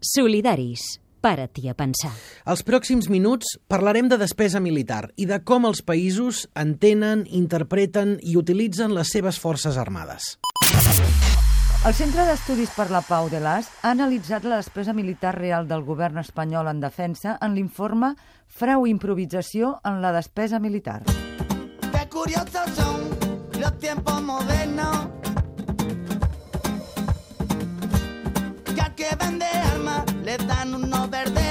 Solidaris. Para-t'hi a pensar. Els pròxims minuts parlarem de despesa militar i de com els països entenen, interpreten i utilitzen les seves forces armades. El Centre d'Estudis per la Pau de l'AS ha analitzat la despesa militar real del govern espanyol en defensa en l'informe Frau i improvisació en la despesa militar. Qué curiosos son los tiempos modernos. Que al que vende armas le dan un Nobel de la paz.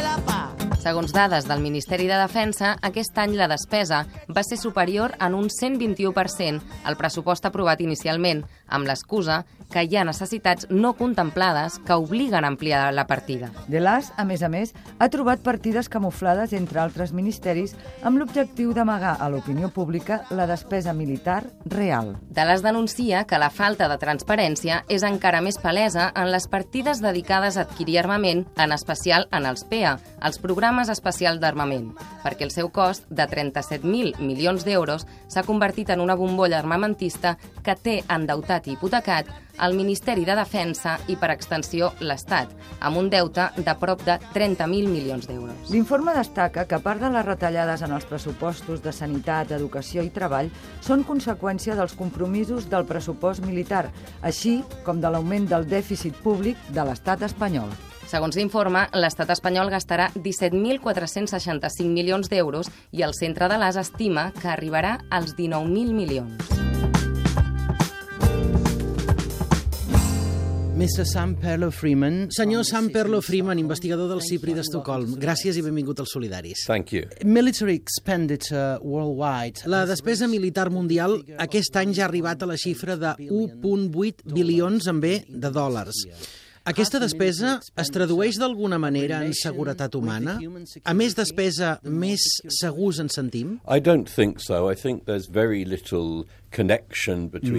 Segons dades del Ministeri de Defensa, aquest any la despesa va ser superior en un 121% al pressupost aprovat inicialment, amb l'excusa que hi ha necessitats no contemplades que obliguen a ampliar la partida. De l'AS, a més a més, ha trobat partides camuflades entre altres ministeris amb l'objectiu d'amagar a l'opinió pública la despesa militar real. De l'AS denuncia que la falta de transparència és encara més palesa en les partides dedicades a adquirir armament, en especial en els PEA, els programes especials d'armament, perquè el seu cost de 37.000 milions d'euros s'ha convertit en una bombolla armamentista que té endeutat i hipotecat el Ministeri de Defensa i, per extensió, l'Estat, amb un deute de prop de 30.000 milions d'euros. L'informe destaca que part de les retallades en els pressupostos de sanitat, educació i treball són conseqüència dels compromisos del pressupost militar, així com de l'augment del dèficit públic de l'estat espanyol. Segons l'informe, l'estat espanyol gastarà 17.465 milions d'euros i el centre de l'AS estima que arribarà als 19.000 milions. Mr. Sam Perlo Freeman. Senyor Sam Perlo Freeman, investigador del CIPRI d'Estocolm, gràcies i benvingut als Solidaris. Thank you. Military expenditure worldwide. La despesa militar mundial aquest any ja ha arribat a la xifra de 1,8 bilions en B de dòlars. Aquesta despesa es tradueix d'alguna manera en seguretat humana? A més despesa, més segurs ens sentim? I don't think so. I think there's very little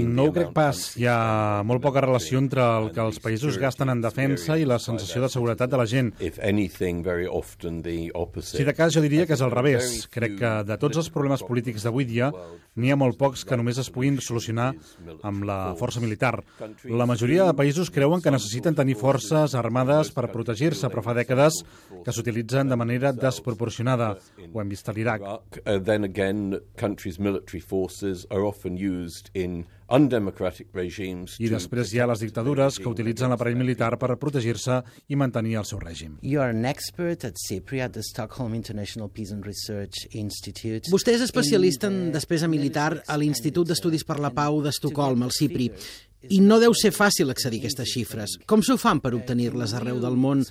No crec pas. Hi ha molt poca relació entre el que els països gasten en defensa i la sensació de seguretat de la gent. Si de cas, jo diria que és al revés. Crec que de tots els problemes polítics d'avui dia, n'hi ha molt pocs que només es puguin solucionar amb la força militar. La majoria de països creuen que necessiten tenir forces armades per protegir-se, però fa dècades que s'utilitzen de manera desproporcionada. Ho hem vist a l'Iraq. I després hi ha les dictadures que utilitzen l'aparell militar per protegir-se i mantenir el seu règim. You are an expert at CIPRI, at the Stockholm International Peace and Research Institute. Vostè és especialista en despesa militar a l'Institut d'Estudis per la Pau d'Estocolm, el CIPRI. I no deu ser fàcil accedir a aquestes xifres. Com s'ho fan per obtenir-les arreu del món?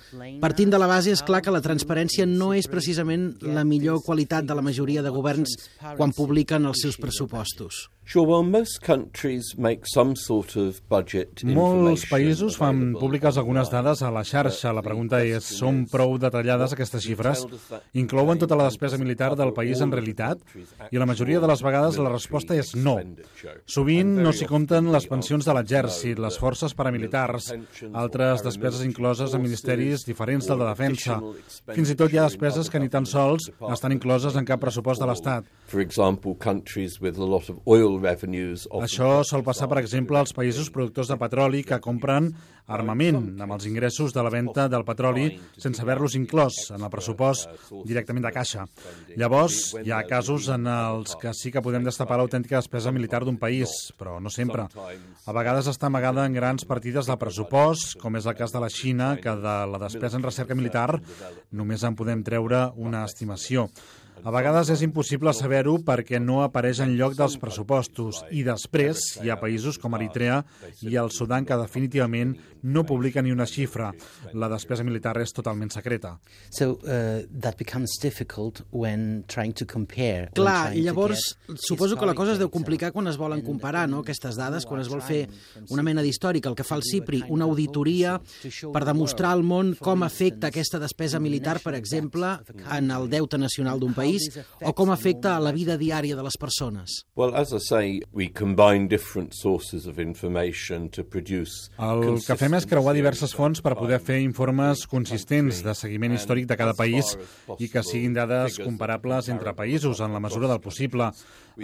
Partint de la base, és clar que la transparència no és precisament la millor qualitat de la majoria de governs quan publiquen els seus pressupostos. Sure, well, most countries make some sort of budget Molts països fan públiques algunes dades a la xarxa. La pregunta és, són prou detallades aquestes xifres? Inclouen tota la despesa militar del país en realitat? I la majoria de les vegades la resposta és no. Sovint no s'hi compten les pensions de l'exèrcit, les forces paramilitars, altres despeses incloses a ministeris diferents del de defensa. Fins i tot hi ha despeses que ni tan sols estan incloses en cap pressupost de l'Estat. For example, countries with a lot of oil Això sol passar, per exemple, als països productors de petroli que compren armament amb els ingressos de la venda del petroli sense haver-los inclòs en el pressupost directament de caixa. Llavors, hi ha casos en els que sí que podem destapar l'autèntica despesa militar d'un país, però no sempre. A vegades està amagada en grans partides de pressupost, com és el cas de la Xina, que de la despesa en recerca militar només en podem treure una estimació. A vegades és impossible saber-ho perquè no apareix en lloc dels pressupostos i després hi ha països com Eritrea i el Sudan que definitivament no publiquen ni una xifra. La despesa militar és totalment secreta. So uh, that becomes difficult when trying to compare. Clar, llavors suposo que la cosa es deu complicar quan es volen comparar no, aquestes dades, quan es vol fer una mena d'històric, el que fa el CIPRI, una auditoria per demostrar al món com afecta aquesta despesa militar, per exemple, en el deute nacional d'un país país o com afecta a la vida diària de les persones. Well, as I say, we combine different sources of information to produce El que fem és creuar diverses fonts per poder fer informes consistents de seguiment històric de cada país i que siguin dades comparables entre països en la mesura del possible.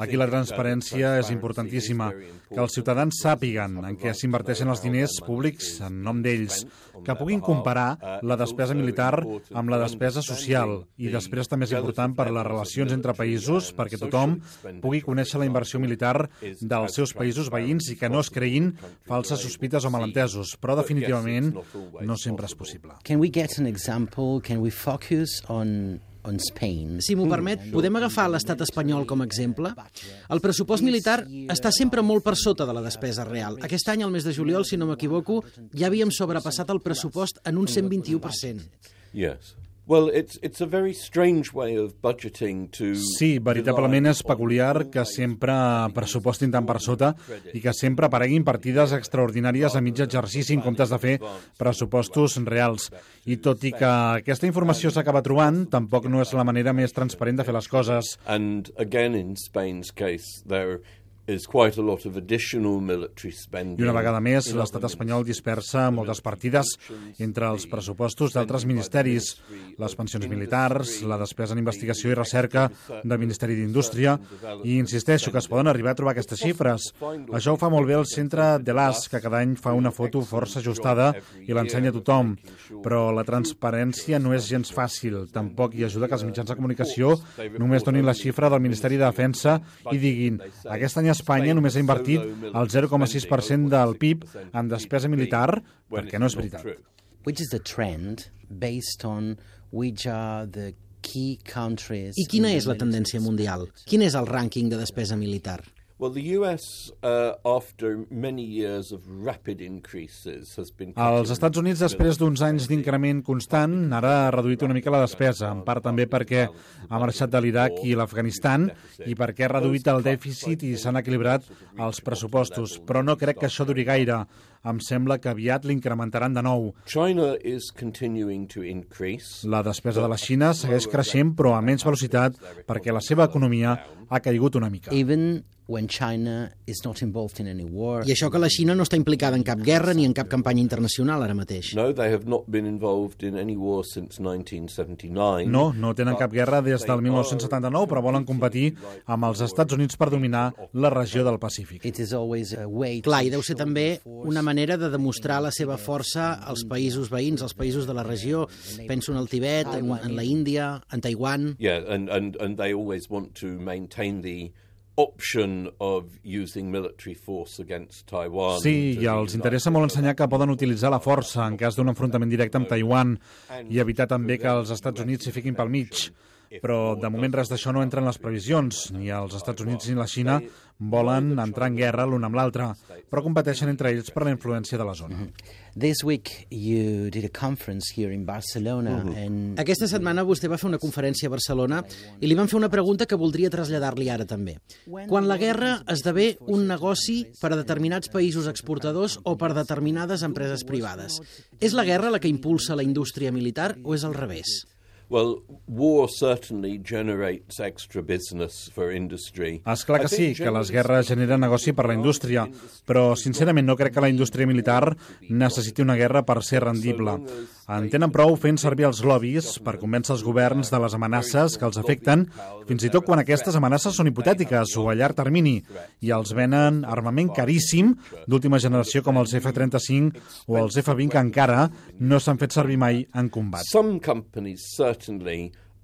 Aquí la transparència és importantíssima, que els ciutadans sàpiguen en què s'inverteixen els diners públics en nom d'ells, que puguin comparar la despesa militar amb la despesa social i després també és important per les relacions entre països perquè tothom pugui conèixer la inversió militar dels seus països veïns i que no es creïn falses sospites o malentesos, però definitivament no sempre és possible. Can we get an example? Can we focus on? Si m'ho permet, podem agafar l'estat espanyol com a exemple? El pressupost militar està sempre molt per sota de la despesa real. Aquest any, al mes de juliol, si no m'equivoco, ja havíem sobrepassat el pressupost en un 121%. Yes. Well, it's it's a very strange way of budgeting to Sí, veritablement és peculiar que sempre pressupostin tan per sota i que sempre apareguin partides extraordinàries a mig exercici en comptes de fer pressupostos reals. I tot i que aquesta informació s'acaba trobant, tampoc no és la manera més transparent de fer les coses. And again, in Spain's case, there is quite a lot of additional military spending. I una vegada més, l'estat espanyol dispersa moltes partides entre els pressupostos d'altres ministeris, les pensions militars, la despesa en investigació i recerca del Ministeri d'Indústria, i insisteixo que es poden arribar a trobar aquestes xifres. Això ho fa molt bé el centre de l'AS, que cada any fa una foto força ajustada i l'ensenya a tothom. Però la transparència no és gens fàcil. Tampoc hi ajuda que els mitjans de comunicació només donin la xifra del Ministeri de Defensa i diguin aquest any Espanya només ha invertit el 0,6% del PIB en despesa militar, perquè no és veritat. Which is the trend based on which are the key countries... I quina és la tendència mundial? Quin és el rànquing de despesa militar? Well, the US, uh, after many years of rapid increases, has been... Els Estats Units, després d'uns anys d'increment constant, ara ha reduït una mica la despesa, en part també perquè ha marxat de l'Iraq i l'Afganistan i perquè ha reduït el dèficit i s'han equilibrat els pressupostos. Però no crec que això duri gaire. Em sembla que aviat l'incrementaran de nou. China is continuing to increase. La despesa de la Xina segueix creixent, però a menys velocitat, perquè la seva economia ha caigut una mica. Even when China is not involved in any war. I això que la Xina no està implicada en cap guerra ni en cap campanya internacional ara mateix. No, they have not been involved in any war since 1979. No, no tenen cap guerra des del 1979, però volen competir amb els Estats Units per dominar la regió del Pacífic. It is always a way Clar, i deu ser també una manera de demostrar la seva força als països veïns, als països de la regió. Penso en el Tibet, en, en la Índia, en Taiwan... Yeah, and, and, and they always want to maintain the option of using military force against Taiwan. Sí, i els interessa molt ensenyar que poden utilitzar la força en cas d'un enfrontament directe amb Taiwan i evitar també que els Estats Units s'hi fiquin pel mig. Però de moment res d'això no entra en les previsions. Ni els Estats Units ni la Xina volen entrar en guerra l'un amb l'altre, però competeixen entre ells per la influència de la zona. This week you did a conference here in Barcelona and Aquesta setmana vostè va fer una conferència a Barcelona i li van fer una pregunta que voldria traslladar-li ara també. Quan la guerra esdevé un negoci per a determinats països exportadors o per determinades empreses privades, és la guerra la que impulsa la indústria militar o és al revés? Well, war certainly generates extra business for industry. És clar que sí, que les guerres generen negoci per la indústria, però sincerament no crec que la indústria militar necessiti una guerra per ser rendible. En tenen prou fent servir els lobbies per convèncer els governs de les amenaces que els afecten, fins i tot quan aquestes amenaces són hipotètiques o a llarg termini, i els venen armament caríssim d'última generació com els F-35 o els F-20 que encara no s'han fet servir mai en combat. Some companies certainly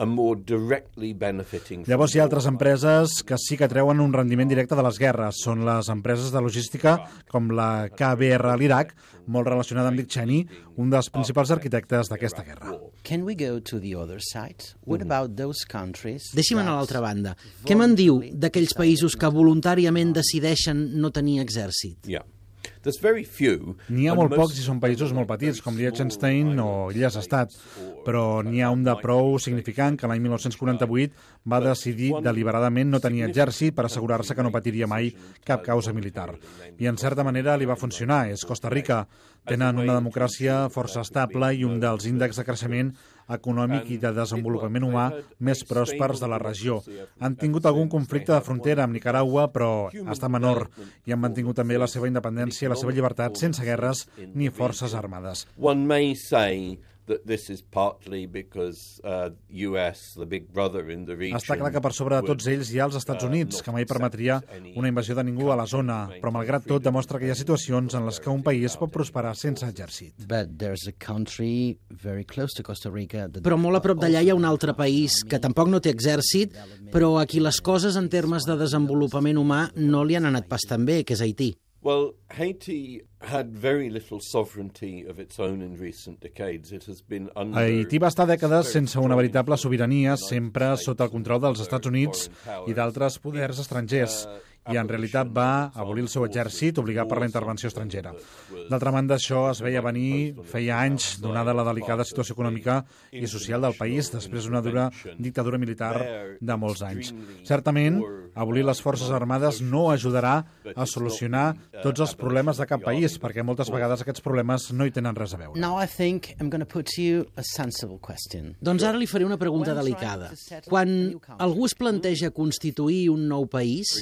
are more directly benefiting from Llavors hi ha altres empreses que sí que treuen un rendiment directe de les guerres. Són les empreses de logística com la KBR a l'Iraq, molt relacionada amb Dick Cheney, un dels principals arquitectes d'aquesta guerra. can we go to the other side? What about those countries? Deixi'm anar a l'altra banda. Què me'n diu d'aquells països que voluntàriament decideixen no tenir exèrcit? Yeah. There's very few. N'hi ha molt pocs i són països molt petits, com Liechtenstein o Illes Estat, però n'hi ha un de prou significant que l'any 1948 va decidir deliberadament no tenir exèrcit per assegurar-se que no patiria mai cap causa militar. I en certa manera li va funcionar, és Costa Rica. Tenen una democràcia força estable i un dels índexs de creixement econòmic i de desenvolupament humà més pròspers de la regió. Han tingut algun conflicte de frontera amb Nicaragua, però està menor, i han mantingut també la seva independència i la seva llibertat sense guerres ni forces armades. One may say that this is partly because uh, US, the big brother in the region... Està clar que per sobre de tots ells hi ha els Estats Units, que mai permetria una invasió de ningú a la zona, però malgrat tot demostra que hi ha situacions en les que un país pot prosperar sense exèrcit. But there's a country very close to Costa Rica that Però molt a prop d'allà hi ha un altre país que tampoc no té exèrcit, però a qui les coses en termes de desenvolupament humà no li han anat pas tan bé, que és Haití. Well, Haiti had very little sovereignty of its own in recent decades. It has been under... Haití va estar dècades sense una veritable sobirania, sempre sota el control dels Estats Units i d'altres poders estrangers i en realitat va abolir el seu exèrcit obligat per la intervenció estrangera. D'altra banda, això es veia venir feia anys, donada la delicada situació econòmica i social del país, després d'una dura dictadura militar de molts anys. Certament, abolir les forces armades no ajudarà a solucionar tots els problemes de cap país, perquè moltes vegades aquests problemes no hi tenen res a veure. Now I think I'm going to put you a sensible question. Doncs ara li faré una pregunta delicada. Quan algú es planteja constituir un nou país...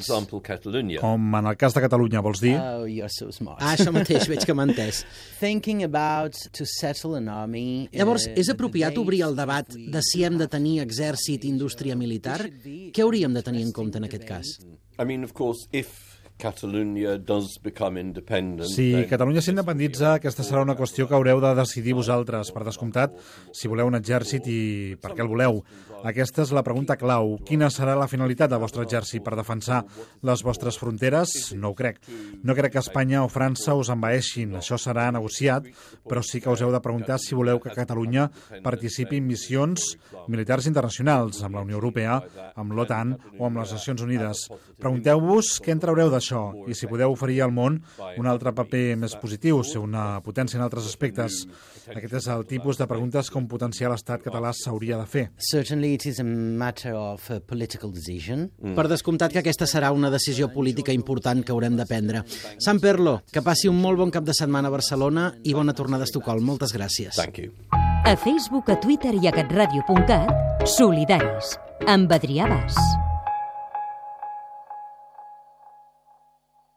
Com en el cas de Catalunya, vols dir? Oh, you're so smart. Ah, això mateix, veig que m'ha entès. Thinking about to settle an army. Llavors, és apropiat obrir el debat de si hem de tenir exèrcit i indústria militar? Què hauríem de tenir en compte en aquest cas? I mean, of course, if Catalonia does become independent... Si Catalunya s'independitza, aquesta serà una qüestió que haureu de decidir vosaltres, per descomptat, si voleu un exèrcit i per què el voleu. Aquesta és la pregunta clau. Quina serà la finalitat del vostre exèrcit per defensar les vostres fronteres? No ho crec. No crec que Espanya o França us envaeixin. Això serà negociat, però sí que us heu de preguntar si voleu que Catalunya participi en missions militars internacionals amb la Unió Europea, amb l'OTAN o amb les Nacions Unides. Pregunteu-vos què en traureu d'això i si podeu oferir al món un altre paper més positiu, ser una potència en altres aspectes. Aquest és el tipus de preguntes que un potencial estat català s'hauria de fer. Certainly it is a matter of a political decision. Per descomptat que aquesta serà una decisió política important que haurem de prendre. Sant Perlo, que passi un molt bon cap de setmana a Barcelona i bona tornada a Estocolm. Moltes gràcies. Thank you. A Facebook, a Twitter i a catradio.cat, Solidaris, amb Adrià Bas.